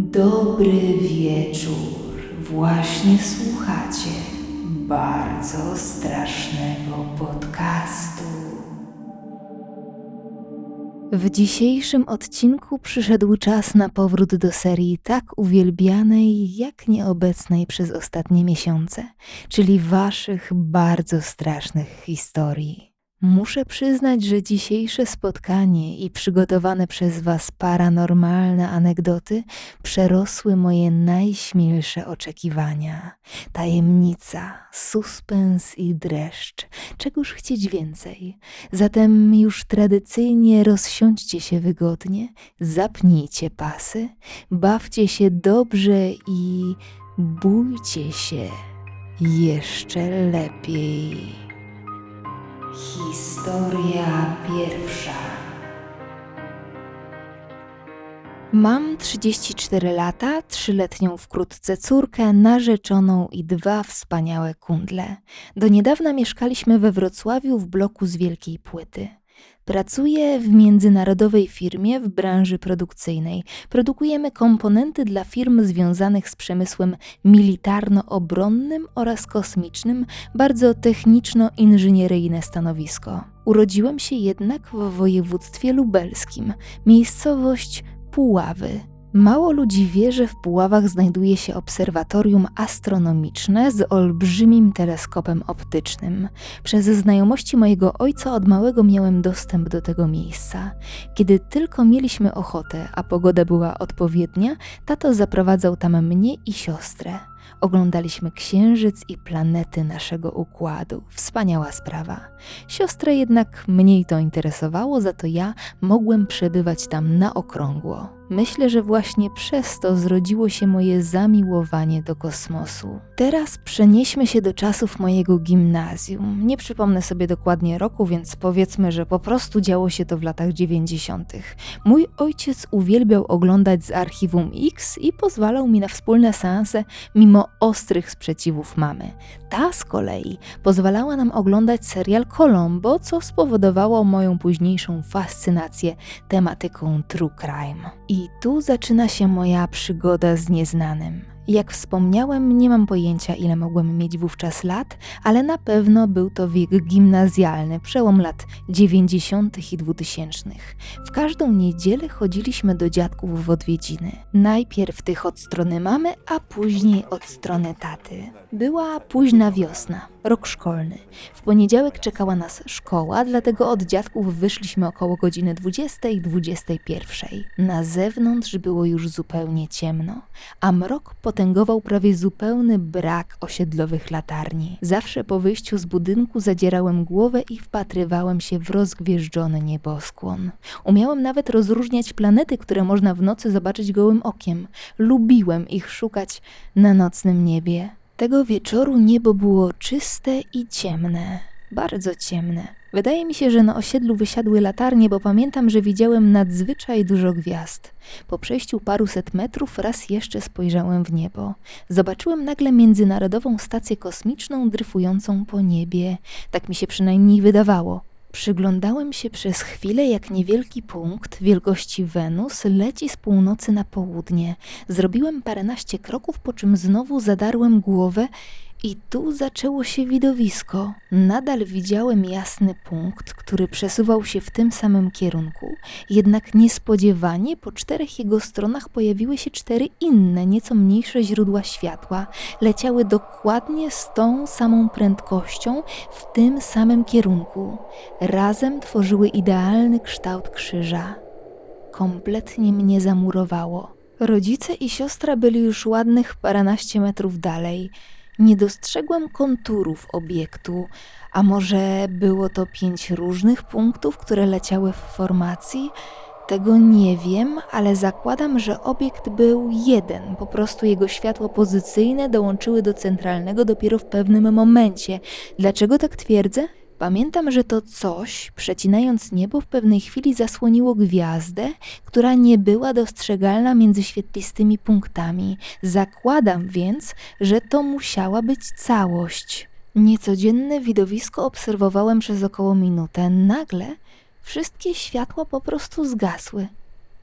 Dobry wieczór. Właśnie słuchacie bardzo strasznego podcastu. W dzisiejszym odcinku przyszedł czas na powrót do serii tak uwielbianej, jak nieobecnej przez ostatnie miesiące, czyli waszych bardzo strasznych historii. Muszę przyznać, że dzisiejsze spotkanie i przygotowane przez Was paranormalne anegdoty przerosły moje najśmielsze oczekiwania. Tajemnica, suspens i dreszcz. Czegoż chcieć więcej? Zatem już tradycyjnie rozsiądźcie się wygodnie, zapnijcie pasy, bawcie się dobrze i bójcie się jeszcze lepiej. Historia pierwsza. Mam 34 lata, trzyletnią wkrótce córkę, narzeczoną i dwa wspaniałe kundle. Do niedawna mieszkaliśmy we Wrocławiu w bloku z wielkiej płyty. Pracuję w międzynarodowej firmie w branży produkcyjnej. Produkujemy komponenty dla firm związanych z przemysłem militarno-obronnym oraz kosmicznym, bardzo techniczno-inżynieryjne stanowisko. Urodziłem się jednak w województwie lubelskim, miejscowość Puławy. Mało ludzi wie, że w Puławach znajduje się obserwatorium astronomiczne z olbrzymim teleskopem optycznym. Przez znajomości mojego ojca od małego miałem dostęp do tego miejsca. Kiedy tylko mieliśmy ochotę, a pogoda była odpowiednia, tato zaprowadzał tam mnie i siostrę. Oglądaliśmy księżyc i planety naszego układu. Wspaniała sprawa. Siostrę jednak mniej to interesowało, za to ja mogłem przebywać tam na okrągło. Myślę, że właśnie przez to zrodziło się moje zamiłowanie do kosmosu. Teraz przenieśmy się do czasów mojego gimnazjum. Nie przypomnę sobie dokładnie roku, więc powiedzmy, że po prostu działo się to w latach 90. Mój ojciec uwielbiał oglądać z archiwum X i pozwalał mi na wspólne seanse mimo ostrych sprzeciwów mamy. Ta z kolei pozwalała nam oglądać serial Colombo, co spowodowało moją późniejszą fascynację tematyką true crime. I tu zaczyna się moja przygoda z nieznanym. Jak wspomniałem, nie mam pojęcia, ile mogłem mieć wówczas lat, ale na pewno był to wiek gimnazjalny, przełom lat 90. i 2000. W każdą niedzielę chodziliśmy do dziadków w odwiedziny. Najpierw tych od strony mamy, a później od strony taty. Była późna wiosna, rok szkolny. W poniedziałek czekała nas szkoła, dlatego od dziadków wyszliśmy około godziny 20-21. Na zewnątrz było już zupełnie ciemno, a mrok potęgował prawie zupełny brak osiedlowych latarni. Zawsze po wyjściu z budynku zadzierałem głowę i wpatrywałem się w rozgwieżdżony nieboskłon. Umiałem nawet rozróżniać planety, które można w nocy zobaczyć gołym okiem. Lubiłem ich szukać na nocnym niebie. Tego wieczoru niebo było czyste i ciemne, bardzo ciemne. Wydaje mi się, że na osiedlu wysiadły latarnie, bo pamiętam, że widziałem nadzwyczaj dużo gwiazd. Po przejściu paruset metrów raz jeszcze spojrzałem w niebo. Zobaczyłem nagle międzynarodową stację kosmiczną dryfującą po niebie. Tak mi się przynajmniej wydawało. Przyglądałem się przez chwilę, jak niewielki punkt wielkości Wenus leci z północy na południe. Zrobiłem paręnaście kroków, po czym znowu zadarłem głowę i tu zaczęło się widowisko. Nadal widziałem jasny punkt, który przesuwał się w tym samym kierunku, jednak niespodziewanie po czterech jego stronach pojawiły się cztery inne, nieco mniejsze źródła światła. Leciały dokładnie z tą samą prędkością, w tym samym kierunku. Razem tworzyły idealny kształt krzyża. Kompletnie mnie zamurowało. Rodzice i siostra byli już ładnych paręnaście metrów dalej. Nie dostrzegłem konturów obiektu, a może było to pięć różnych punktów, które leciały w formacji? Tego nie wiem, ale zakładam, że obiekt był jeden. Po prostu jego światło pozycyjne dołączyły do centralnego dopiero w pewnym momencie. Dlaczego tak twierdzę? Pamiętam, że to coś, przecinając niebo, w pewnej chwili zasłoniło gwiazdę, która nie była dostrzegalna między świetlistymi punktami. Zakładam więc, że to musiała być całość. Niecodzienne widowisko obserwowałem przez około minutę. Nagle wszystkie światła po prostu zgasły.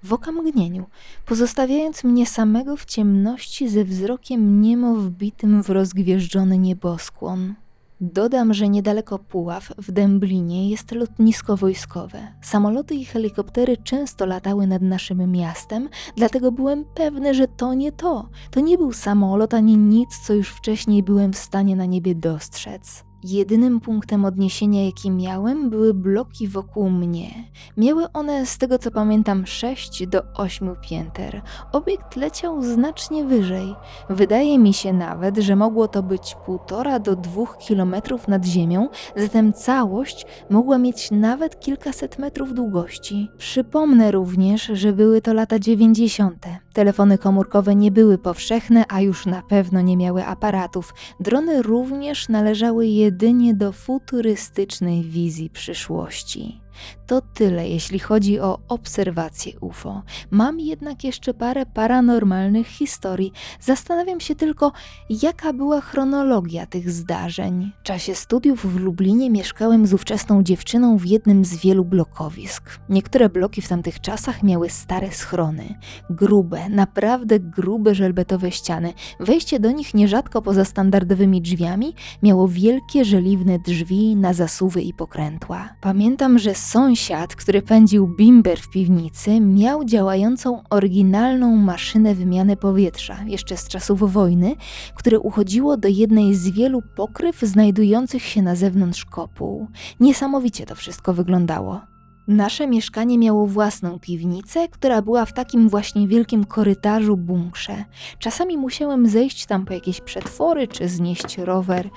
w okamgnieniu, pozostawiając mnie samego w ciemności ze wzrokiem niemo wbitym w rozgwieżdżony nieboskłon. Dodam, że niedaleko Puław, w Dęblinie, jest lotnisko wojskowe. Samoloty i helikoptery często latały nad naszym miastem, dlatego byłem pewny, że to nie to. To nie był samolot ani nic, co już wcześniej byłem w stanie na niebie dostrzec. Jedynym punktem odniesienia, jaki miałem, były bloki wokół mnie. Miały one, z tego co pamiętam, 6 do 8 pięter. Obiekt leciał znacznie wyżej. Wydaje mi się nawet, że mogło to być półtora do dwóch kilometrów nad ziemią, zatem całość mogła mieć nawet kilkaset metrów długości. Przypomnę również, że były to lata 90. Telefony komórkowe nie były powszechne, a już na pewno nie miały aparatów. Drony również należały jedynie do futurystycznej wizji przyszłości. To tyle, jeśli chodzi o obserwacje UFO. Mam jednak jeszcze parę paranormalnych historii. Zastanawiam się tylko, jaka była chronologia tych zdarzeń. W czasie studiów w Lublinie mieszkałem z ówczesną dziewczyną w jednym z wielu blokowisk. Niektóre bloki w tamtych czasach miały stare schrony. Grube, naprawdę grube żelbetowe ściany. Wejście do nich nierzadko poza standardowymi drzwiami miało wielkie żeliwne drzwi na zasuwy i pokrętła. Pamiętam, że Sąsiad, który pędził bimber w piwnicy, miał działającą oryginalną maszynę wymiany powietrza, jeszcze z czasów wojny, które uchodziło do jednej z wielu pokryw znajdujących się na zewnątrz kopuł. Niesamowicie to wszystko wyglądało. Nasze mieszkanie miało własną piwnicę, która była w takim właśnie wielkim korytarzu bunkrze. Czasami musiałem zejść tam po jakieś przetwory czy znieść rower.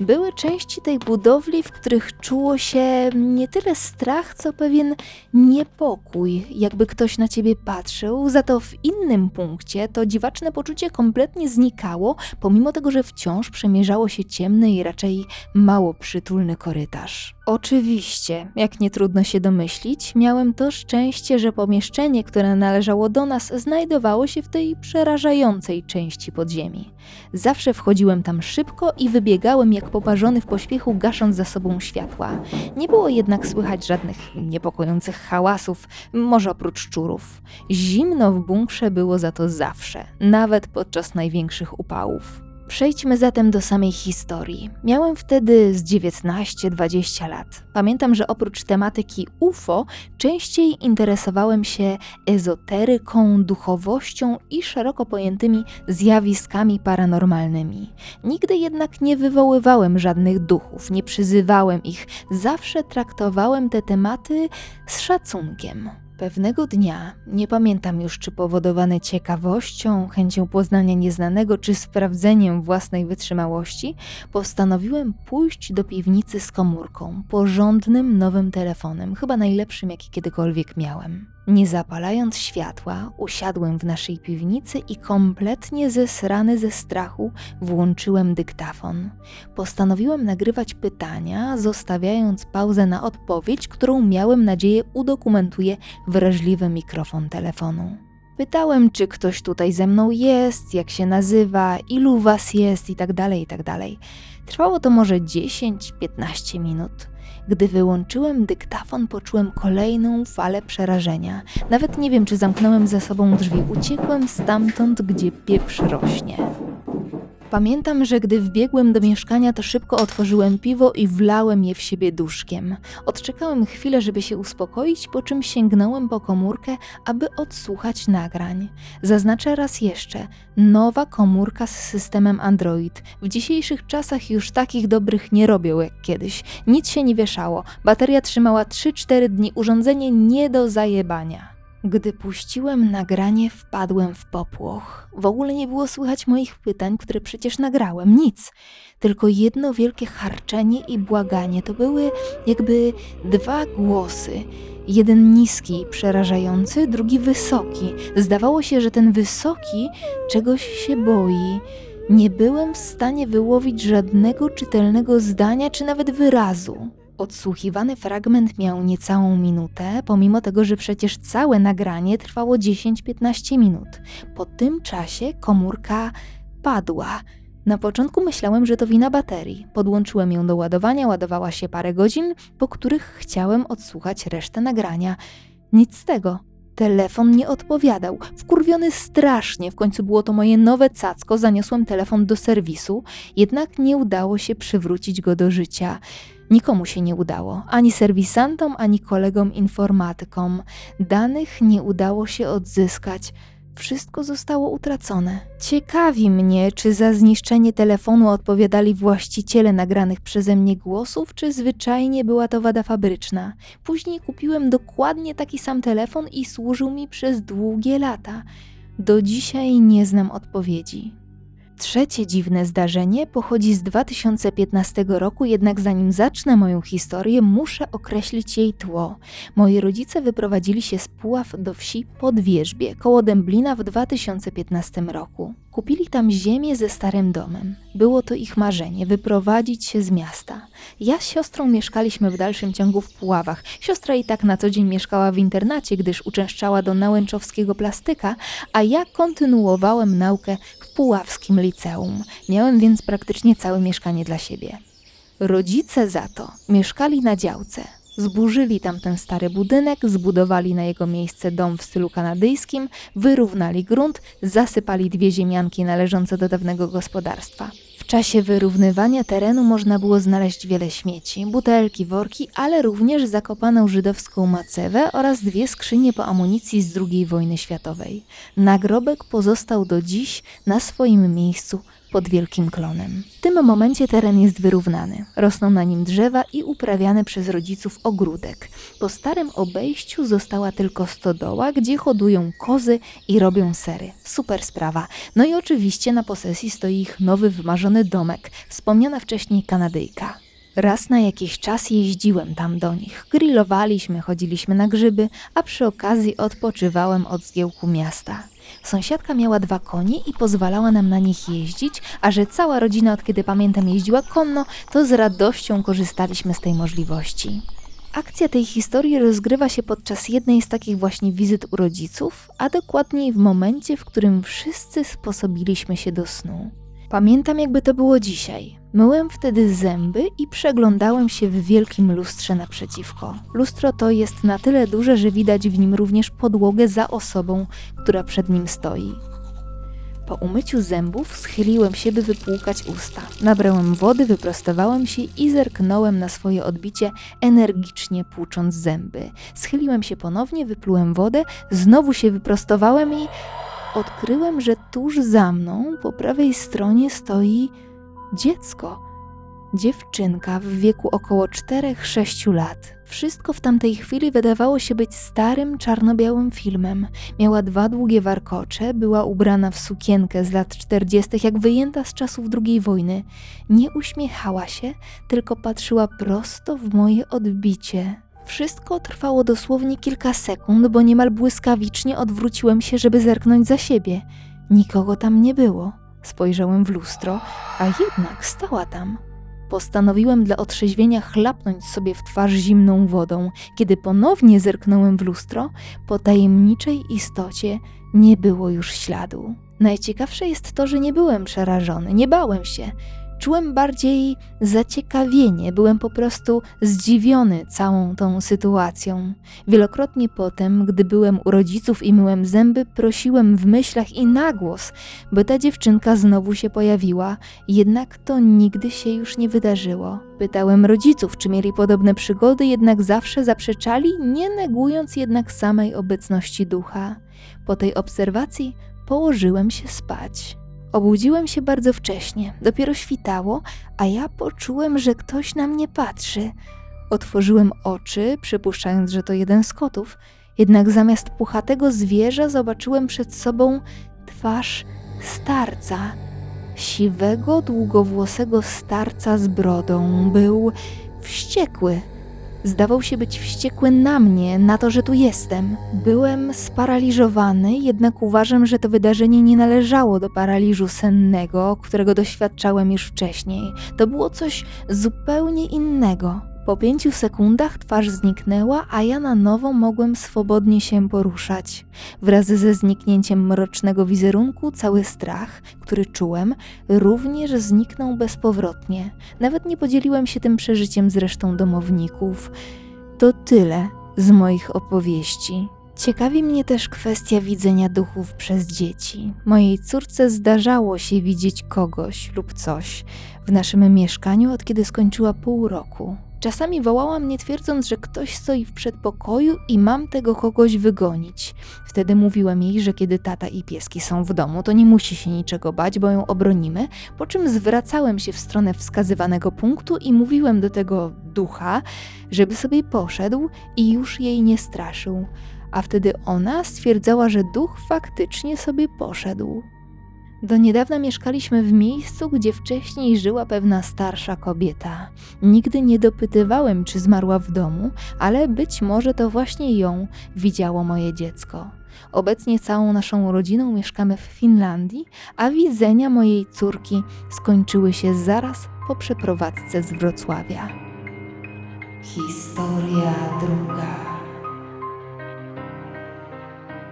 Były części tej budowli, w których czuło się nie tyle strach, co pewien niepokój, jakby ktoś na ciebie patrzył, za to w innym punkcie to dziwaczne poczucie kompletnie znikało, pomimo tego, że wciąż przemierzało się ciemny i raczej mało przytulny korytarz. Oczywiście, jak nie trudno się domyślić, miałem to szczęście, że pomieszczenie, które należało do nas, znajdowało się w tej przerażającej części podziemi. Zawsze wchodziłem tam szybko i wybiegałem jak poparzony w pośpiechu, gasząc za sobą światła. Nie było jednak słychać żadnych niepokojących hałasów, może oprócz szczurów. Zimno w bunkrze było za to zawsze, nawet podczas największych upałów. Przejdźmy zatem do samej historii. Miałem wtedy z 19-20 lat. Pamiętam, że oprócz tematyki UFO częściej interesowałem się ezoteryką, duchowością i szeroko pojętymi zjawiskami paranormalnymi. Nigdy jednak nie wywoływałem żadnych duchów, nie przyzywałem ich, zawsze traktowałem te tematy z szacunkiem. Pewnego dnia, nie pamiętam już czy powodowany ciekawością, chęcią poznania nieznanego, czy sprawdzeniem własnej wytrzymałości, postanowiłem pójść do piwnicy z komórką, porządnym nowym telefonem, chyba najlepszym jaki kiedykolwiek miałem. Nie zapalając światła, usiadłem w naszej piwnicy i kompletnie zesrany ze strachu włączyłem dyktafon. Postanowiłem nagrywać pytania, zostawiając pauzę na odpowiedź, którą miałem nadzieję udokumentuje wrażliwy mikrofon telefonu. Pytałem, czy ktoś tutaj ze mną jest, jak się nazywa, ilu was jest i tak dalej, i tak. Trwało to może 10-15 minut. Gdy wyłączyłem dyktafon, poczułem kolejną falę przerażenia. Nawet nie wiem, czy zamknąłem za sobą drzwi. Uciekłem stamtąd, gdzie pieprz rośnie. Pamiętam, że gdy wbiegłem do mieszkania, to szybko otworzyłem piwo i wlałem je w siebie duszkiem. Odczekałem chwilę, żeby się uspokoić, po czym sięgnąłem po komórkę, aby odsłuchać nagrań. Zaznaczę raz jeszcze: nowa komórka z systemem Android. W dzisiejszych czasach już takich dobrych nie robią jak kiedyś. Nic się nie wieszało. Bateria trzymała 3-4 dni, urządzenie nie do zajebania. Gdy puściłem nagranie, wpadłem w popłoch. W ogóle nie było słychać moich pytań, które przecież nagrałem, nic. Tylko jedno wielkie harczenie i błaganie. To były jakby dwa głosy. Jeden niski przerażający, drugi wysoki. Zdawało się, że ten wysoki czegoś się boi. Nie byłem w stanie wyłowić żadnego czytelnego zdania czy nawet wyrazu. Odsłuchiwany fragment miał niecałą minutę, pomimo tego, że przecież całe nagranie trwało 10-15 minut. Po tym czasie komórka padła. Na początku myślałem, że to wina baterii. Podłączyłem ją do ładowania, ładowała się parę godzin, po których chciałem odsłuchać resztę nagrania. Nic z tego. Telefon nie odpowiadał. Wkurwiony strasznie, w końcu było to moje nowe cacko, zaniosłem telefon do serwisu, jednak nie udało się przywrócić go do życia. Nikomu się nie udało, ani serwisantom, ani kolegom informatykom. Danych nie udało się odzyskać. Wszystko zostało utracone. Ciekawi mnie, czy za zniszczenie telefonu odpowiadali właściciele nagranych przeze mnie głosów, czy zwyczajnie była to wada fabryczna. Później kupiłem dokładnie taki sam telefon i służył mi przez długie lata. Do dzisiaj nie znam odpowiedzi. Trzecie dziwne zdarzenie pochodzi z 2015 roku, jednak zanim zacznę moją historię, muszę określić jej tło. Moi rodzice wyprowadzili się z Puław do wsi Podwierzbie, koło Dęblina w 2015 roku. Kupili tam ziemię ze starym domem. Było to ich marzenie wyprowadzić się z miasta. Ja z siostrą mieszkaliśmy w dalszym ciągu w Puławach. Siostra i tak na co dzień mieszkała w internacie, gdyż uczęszczała do nałęczowskiego plastyka, a ja kontynuowałem naukę puławskim liceum. Miałem więc praktycznie całe mieszkanie dla siebie. Rodzice za to mieszkali na działce. Zburzyli tamten stary budynek, zbudowali na jego miejsce dom w stylu kanadyjskim, wyrównali grunt, zasypali dwie ziemianki należące do dawnego gospodarstwa. Czasie wyrównywania terenu można było znaleźć wiele śmieci, butelki, worki, ale również zakopaną żydowską macewę oraz dwie skrzynie po amunicji z II wojny światowej. Nagrobek pozostał do dziś na swoim miejscu pod wielkim klonem. W tym momencie teren jest wyrównany. Rosną na nim drzewa i uprawiany przez rodziców ogródek. Po starym obejściu została tylko stodoła, gdzie hodują kozy i robią sery. Super sprawa. No i oczywiście na posesji stoi ich nowy wymarzony domek, wspomniana wcześniej Kanadyjka. Raz na jakiś czas jeździłem tam do nich. Grillowaliśmy, chodziliśmy na grzyby, a przy okazji odpoczywałem od zgiełku miasta. Sąsiadka miała dwa konie i pozwalała nam na nich jeździć, a że cała rodzina od kiedy pamiętam jeździła konno, to z radością korzystaliśmy z tej możliwości. Akcja tej historii rozgrywa się podczas jednej z takich właśnie wizyt u rodziców, a dokładniej w momencie, w którym wszyscy sposobiliśmy się do snu. Pamiętam, jakby to było dzisiaj. Myłem wtedy zęby i przeglądałem się w wielkim lustrze naprzeciwko. Lustro to jest na tyle duże, że widać w nim również podłogę za osobą, która przed nim stoi. Po umyciu zębów schyliłem się, by wypłukać usta. Nabrałem wody, wyprostowałem się i zerknąłem na swoje odbicie, energicznie płucząc zęby. Schyliłem się ponownie, wyplułem wodę, znowu się wyprostowałem i odkryłem, że tuż za mną, po prawej stronie, stoi dziecko. Dziewczynka w wieku około 4-6 lat. Wszystko w tamtej chwili wydawało się być starym, czarno-białym filmem. Miała dwa długie warkocze, była ubrana w sukienkę z lat 40., jak wyjęta z czasów II wojny. Nie uśmiechała się, tylko patrzyła prosto w moje odbicie. Wszystko trwało dosłownie kilka sekund, bo niemal błyskawicznie odwróciłem się, żeby zerknąć za siebie. Nikogo tam nie było. Spojrzałem w lustro, a jednak stała tam. Postanowiłem dla otrzeźwienia chlapnąć sobie w twarz zimną wodą. Kiedy ponownie zerknąłem w lustro, po tajemniczej istocie nie było już śladu. Najciekawsze jest to, że nie byłem przerażony, nie bałem się. Czułem bardziej zaciekawienie, byłem po prostu zdziwiony całą tą sytuacją. Wielokrotnie potem, gdy byłem u rodziców i myłem zęby, prosiłem w myślach i na głos, by ta dziewczynka znowu się pojawiła, jednak to nigdy się już nie wydarzyło. Pytałem rodziców, czy mieli podobne przygody, jednak zawsze zaprzeczali, nie negując jednak samej obecności ducha. Po tej obserwacji położyłem się spać. Obudziłem się bardzo wcześnie, dopiero świtało, a ja poczułem, że ktoś na mnie patrzy. Otworzyłem oczy, przypuszczając, że to jeden z kotów, jednak zamiast puchatego zwierza zobaczyłem przed sobą twarz starca. Siwego, długowłosego starca z brodą. Był wściekły. Zdawał się być wściekły na mnie, na to, że tu jestem. Byłem sparaliżowany, jednak uważam, że to wydarzenie nie należało do paraliżu sennego, którego doświadczałem już wcześniej. To było coś zupełnie innego. Po pięciu sekundach twarz zniknęła, a ja na nowo mogłem swobodnie się poruszać. Wraz ze zniknięciem mrocznego wizerunku, cały strach, który czułem, również zniknął bezpowrotnie. Nawet nie podzieliłem się tym przeżyciem z resztą domowników. To tyle z moich opowieści. Ciekawi mnie też kwestia widzenia duchów przez dzieci. Mojej córce zdarzało się widzieć kogoś lub coś w naszym mieszkaniu od kiedy skończyła pół roku. Czasami wołała mnie twierdząc, że ktoś stoi w przedpokoju i mam tego kogoś wygonić. Wtedy mówiłem jej, że kiedy tata i pieski są w domu, to nie musi się niczego bać, bo ją obronimy, po czym zwracałem się w stronę wskazywanego punktu i mówiłem do tego ducha, żeby sobie poszedł i już jej nie straszył. A wtedy ona stwierdzała, że duch faktycznie sobie poszedł. Do niedawna mieszkaliśmy w miejscu, gdzie wcześniej żyła pewna starsza kobieta. Nigdy nie dopytywałem, czy zmarła w domu, ale być może to właśnie ją widziało moje dziecko. Obecnie całą naszą rodziną mieszkamy w Finlandii, a widzenia mojej córki skończyły się zaraz po przeprowadzce z Wrocławia. Historia druga.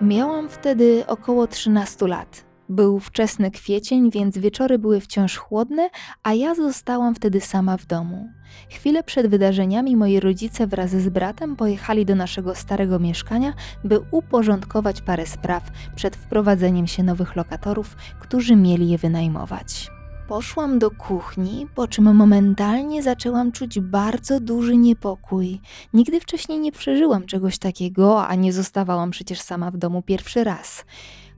Miałam wtedy około 13 lat. Był wczesny kwiecień, więc wieczory były wciąż chłodne, a ja zostałam wtedy sama w domu. Chwilę przed wydarzeniami moi rodzice wraz z bratem pojechali do naszego starego mieszkania, by uporządkować parę spraw przed wprowadzeniem się nowych lokatorów, którzy mieli je wynajmować. Poszłam do kuchni, po czym momentalnie zaczęłam czuć bardzo duży niepokój. Nigdy wcześniej nie przeżyłam czegoś takiego, a nie zostawałam przecież sama w domu pierwszy raz.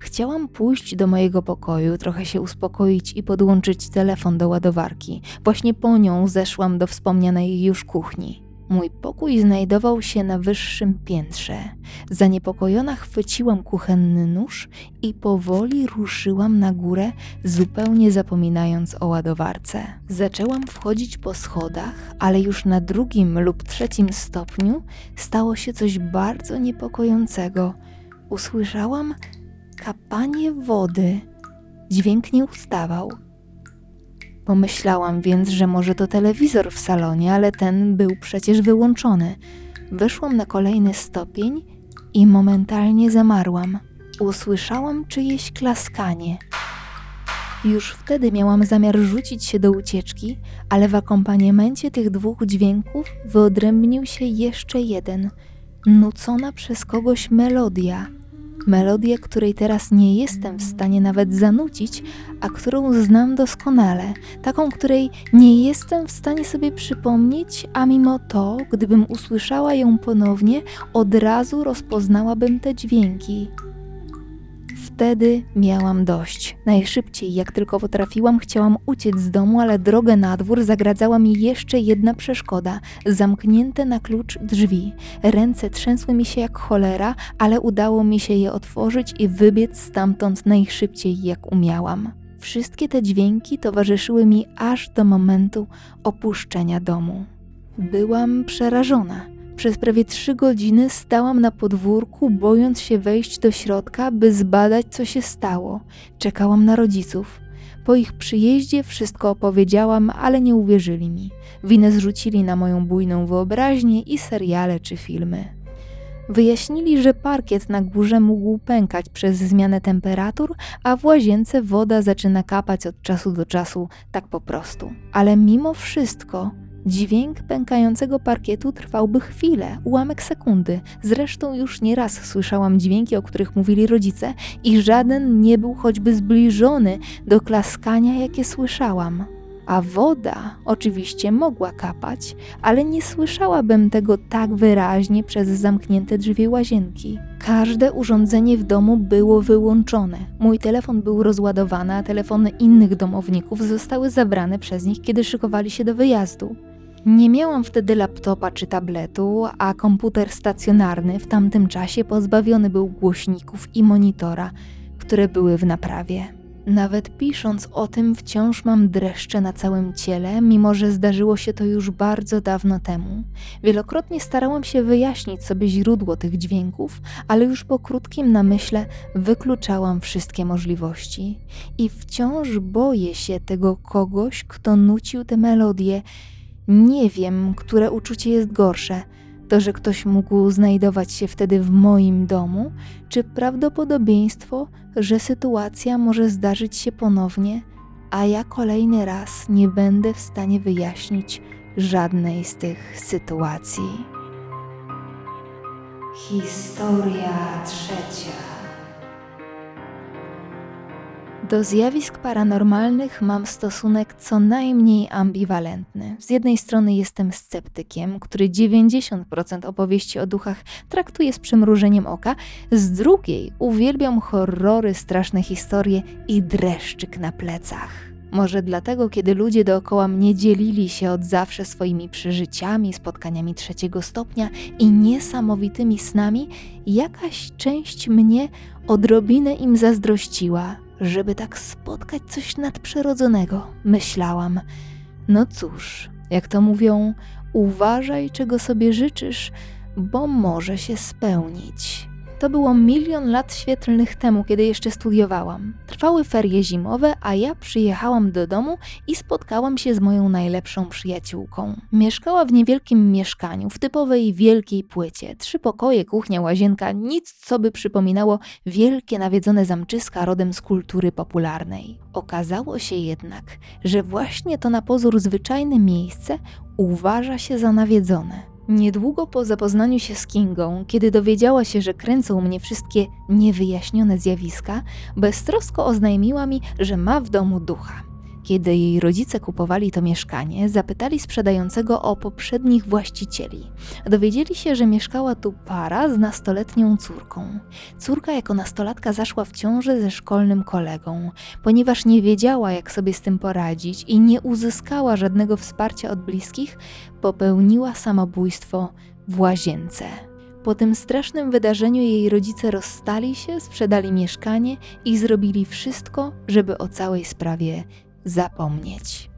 Chciałam pójść do mojego pokoju, trochę się uspokoić i podłączyć telefon do ładowarki. Właśnie po nią zeszłam do wspomnianej już kuchni. Mój pokój znajdował się na wyższym piętrze. Zaniepokojona chwyciłam kuchenny nóż i powoli ruszyłam na górę, zupełnie zapominając o ładowarce. Zaczęłam wchodzić po schodach, ale już na drugim lub trzecim stopniu stało się coś bardzo niepokojącego. Usłyszałam kapanie wody. Dźwięk nie ustawał. Pomyślałam więc, że może to telewizor w salonie, ale ten był przecież wyłączony. Weszłam na kolejny stopień i momentalnie zamarłam. Usłyszałam czyjeś klaskanie. Już wtedy miałam zamiar rzucić się do ucieczki, ale w akompaniamencie tych dwóch dźwięków wyodrębnił się jeszcze jeden, nucona przez kogoś melodia – melodię, której teraz nie jestem w stanie nawet zanucić, a którą znam doskonale, taką, której nie jestem w stanie sobie przypomnieć, a mimo to, gdybym usłyszała ją ponownie, od razu rozpoznałabym te dźwięki. Wtedy miałam dość. Najszybciej, jak tylko potrafiłam, chciałam uciec z domu, ale drogę na dwór zagradzała mi jeszcze jedna przeszkoda zamknięte na klucz drzwi. Ręce trzęsły mi się jak cholera, ale udało mi się je otworzyć i wybiec stamtąd najszybciej, jak umiałam. Wszystkie te dźwięki towarzyszyły mi aż do momentu opuszczenia domu. Byłam przerażona. Przez prawie trzy godziny stałam na podwórku, bojąc się wejść do środka, by zbadać, co się stało. Czekałam na rodziców. Po ich przyjeździe wszystko opowiedziałam, ale nie uwierzyli mi. Winę zrzucili na moją bujną wyobraźnię i seriale czy filmy. Wyjaśnili, że parkiet na górze mógł pękać przez zmianę temperatur, a w łazience woda zaczyna kapać od czasu do czasu, tak po prostu. Ale mimo wszystko Dźwięk pękającego parkietu trwałby chwilę, ułamek sekundy. Zresztą już nieraz słyszałam dźwięki, o których mówili rodzice, i żaden nie był choćby zbliżony do klaskania, jakie słyszałam. A woda oczywiście mogła kapać, ale nie słyszałabym tego tak wyraźnie przez zamknięte drzwi łazienki. Każde urządzenie w domu było wyłączone. Mój telefon był rozładowany, a telefony innych domowników zostały zabrane przez nich, kiedy szykowali się do wyjazdu. Nie miałam wtedy laptopa czy tabletu, a komputer stacjonarny w tamtym czasie pozbawiony był głośników i monitora, które były w naprawie. Nawet pisząc o tym, wciąż mam dreszcze na całym ciele, mimo że zdarzyło się to już bardzo dawno temu. Wielokrotnie starałam się wyjaśnić sobie źródło tych dźwięków, ale już po krótkim namyśle wykluczałam wszystkie możliwości. I wciąż boję się tego kogoś, kto nucił te melodie nie wiem, które uczucie jest gorsze. To, że ktoś mógł znajdować się wtedy w moim domu, czy prawdopodobieństwo, że sytuacja może zdarzyć się ponownie, a ja kolejny raz nie będę w stanie wyjaśnić żadnej z tych sytuacji. Historia trzecia. Do zjawisk paranormalnych mam stosunek co najmniej ambiwalentny. Z jednej strony jestem sceptykiem, który 90% opowieści o duchach traktuje z przymrużeniem oka, z drugiej uwielbiam horrory, straszne historie i dreszczyk na plecach. Może dlatego, kiedy ludzie dookoła mnie dzielili się od zawsze swoimi przeżyciami, spotkaniami trzeciego stopnia i niesamowitymi snami, jakaś część mnie odrobinę im zazdrościła, żeby tak spotkać coś nadprzyrodzonego, myślałam. No cóż, jak to mówią, uważaj, czego sobie życzysz, bo może się spełnić. To było milion lat świetlnych temu, kiedy jeszcze studiowałam. Trwały ferie zimowe, a ja przyjechałam do domu i spotkałam się z moją najlepszą przyjaciółką. Mieszkała w niewielkim mieszkaniu, w typowej wielkiej płycie. Trzy pokoje, kuchnia, łazienka, nic co by przypominało wielkie nawiedzone zamczyska rodem z kultury popularnej. Okazało się jednak, że właśnie to na pozór zwyczajne miejsce uważa się za nawiedzone. Niedługo po zapoznaniu się z Kingą, kiedy dowiedziała się, że kręcą mnie wszystkie niewyjaśnione zjawiska, beztrosko oznajmiła mi, że ma w domu ducha. Kiedy jej rodzice kupowali to mieszkanie, zapytali sprzedającego o poprzednich właścicieli. Dowiedzieli się, że mieszkała tu para z nastoletnią córką. Córka jako nastolatka zaszła w ciążę ze szkolnym kolegą. Ponieważ nie wiedziała, jak sobie z tym poradzić i nie uzyskała żadnego wsparcia od bliskich, popełniła samobójstwo w łazience. Po tym strasznym wydarzeniu jej rodzice rozstali się, sprzedali mieszkanie i zrobili wszystko, żeby o całej sprawie zapomnieć.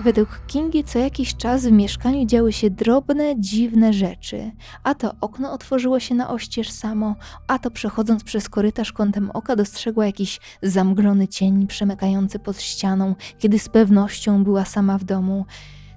Według Kingi co jakiś czas w mieszkaniu działy się drobne, dziwne rzeczy. A to okno otworzyło się na oścież samo, a to przechodząc przez korytarz kątem oka dostrzegła jakiś zamglony cień przemykający pod ścianą, kiedy z pewnością była sama w domu.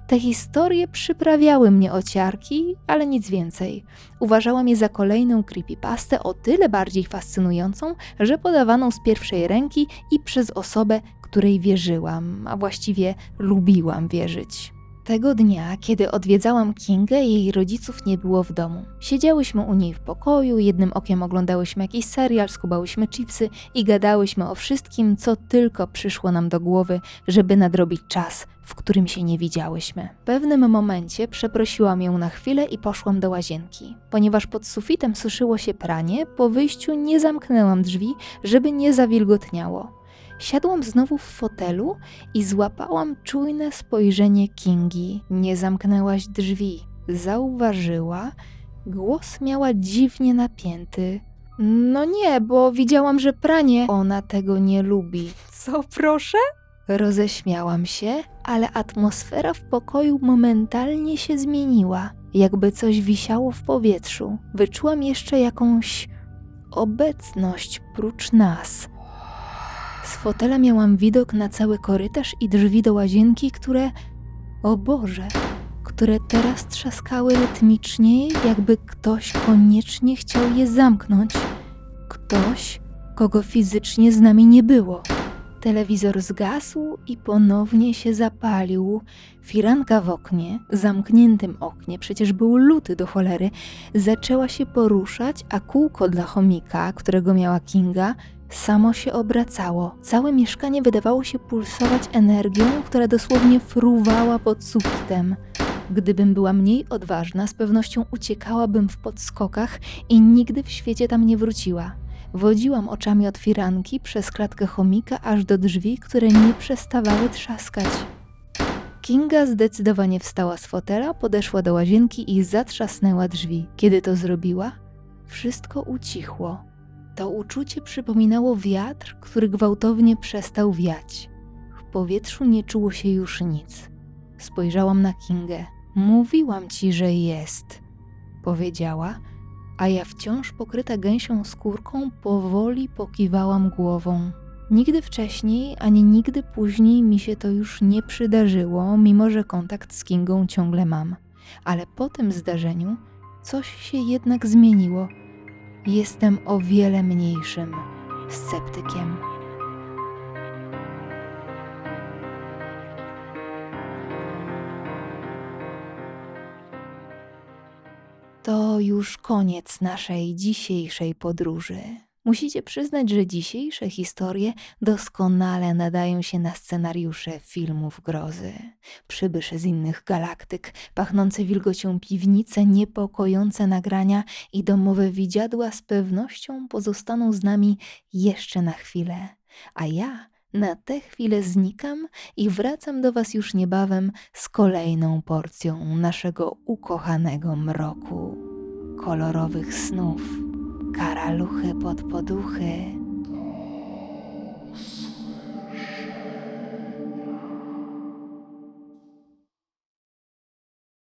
Te historie przyprawiały mnie o ciarki, ale nic więcej. Uważałam je za kolejną creepypastę o tyle bardziej fascynującą, że podawaną z pierwszej ręki i przez osobę, której wierzyłam, a właściwie lubiłam wierzyć. Tego dnia, kiedy odwiedzałam Kingę, jej rodziców nie było w domu. Siedziałyśmy u niej w pokoju, jednym okiem oglądałyśmy jakiś serial, skubałyśmy chipsy i gadałyśmy o wszystkim, co tylko przyszło nam do głowy, żeby nadrobić czas, w którym się nie widziałyśmy. W pewnym momencie przeprosiłam ją na chwilę i poszłam do łazienki. Ponieważ pod sufitem suszyło się pranie, po wyjściu nie zamknęłam drzwi, żeby nie zawilgotniało. Siadłam znowu w fotelu i złapałam czujne spojrzenie Kingi. Nie zamknęłaś drzwi. Zauważyła. Głos miała dziwnie napięty. No nie, bo widziałam, że pranie. Ona tego nie lubi. Co proszę? Roześmiałam się, ale atmosfera w pokoju momentalnie się zmieniła. Jakby coś wisiało w powietrzu. Wyczułam jeszcze jakąś obecność prócz nas. Z fotela miałam widok na cały korytarz i drzwi do łazienki, które, o Boże, które teraz trzaskały rytmicznie, jakby ktoś koniecznie chciał je zamknąć. Ktoś, kogo fizycznie z nami nie było. Telewizor zgasł i ponownie się zapalił. Firanka w oknie, zamkniętym oknie, przecież był luty do cholery, zaczęła się poruszać, a kółko dla chomika, którego miała Kinga, samo się obracało. Całe mieszkanie wydawało się pulsować energią, która dosłownie fruwała pod sufitem. Gdybym była mniej odważna, z pewnością uciekałabym w podskokach i nigdy w świecie tam nie wróciła. Wodziłam oczami od firanki przez klatkę chomika aż do drzwi, które nie przestawały trzaskać. Kinga zdecydowanie wstała z fotela, podeszła do łazienki i zatrzasnęła drzwi. Kiedy to zrobiła, wszystko ucichło. To uczucie przypominało wiatr, który gwałtownie przestał wiać. W powietrzu nie czuło się już nic. Spojrzałam na Kingę. Mówiłam ci, że jest, powiedziała, a ja wciąż pokryta gęsią skórką powoli pokiwałam głową. Nigdy wcześniej, ani nigdy później mi się to już nie przydarzyło, mimo że kontakt z Kingą ciągle mam. Ale po tym zdarzeniu coś się jednak zmieniło. Jestem o wiele mniejszym sceptykiem. To już koniec naszej dzisiejszej podróży. Musicie przyznać, że dzisiejsze historie doskonale nadają się na scenariusze filmów grozy. Przybysze z innych galaktyk, pachnące wilgocią piwnice, niepokojące nagrania i domowe widziadła z pewnością pozostaną z nami jeszcze na chwilę. A ja na tę chwilę znikam i wracam do Was już niebawem z kolejną porcją naszego ukochanego mroku, kolorowych snów, karaluchy pod poduchy